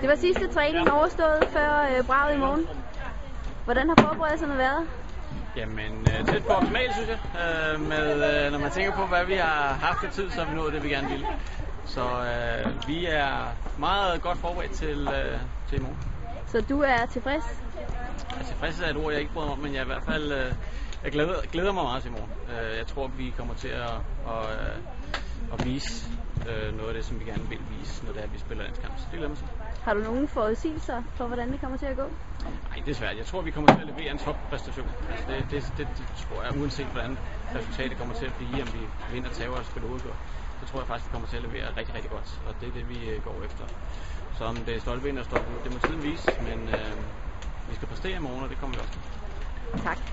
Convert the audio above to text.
Det var sidste træning overstået før øh, braget i morgen. Hvordan har forberedelserne været? Jamen, øh, tæt på optimalt, synes jeg. Øh, med, øh, når man tænker på, hvad vi har haft i tid, så har vi nået det, vi gerne ville. Så øh, vi er meget godt forberedt til, øh, til i morgen. Så du er tilfreds? Jeg er tilfreds er et ord, jeg ikke bryder mig om, men jeg er i hvert fald øh, jeg glæder, glæder mig meget til i morgen. Øh, jeg tror, vi kommer til at, at, øh, at vise øh, noget af det, som vi gerne vil vise, når det er, at vi spiller landskamp. Så det glæder mig til. Har du nogle forudsigelser for, hvordan det kommer til at gå? Nej, det er svært. Jeg tror, vi kommer til at levere en toppræstation. Altså det, det, det, det, tror jeg, uanset hvordan resultatet kommer til at blive, om vi vinder, tager og spiller udgør, så tror jeg faktisk, vi kommer til at levere rigtig, rigtig godt. Og det er det, vi øh, går efter. Så om det er stolpe ind og stolpe ud, det må tiden vise, men øh, vi skal præstere i morgen, og det kommer vi også til. Tak.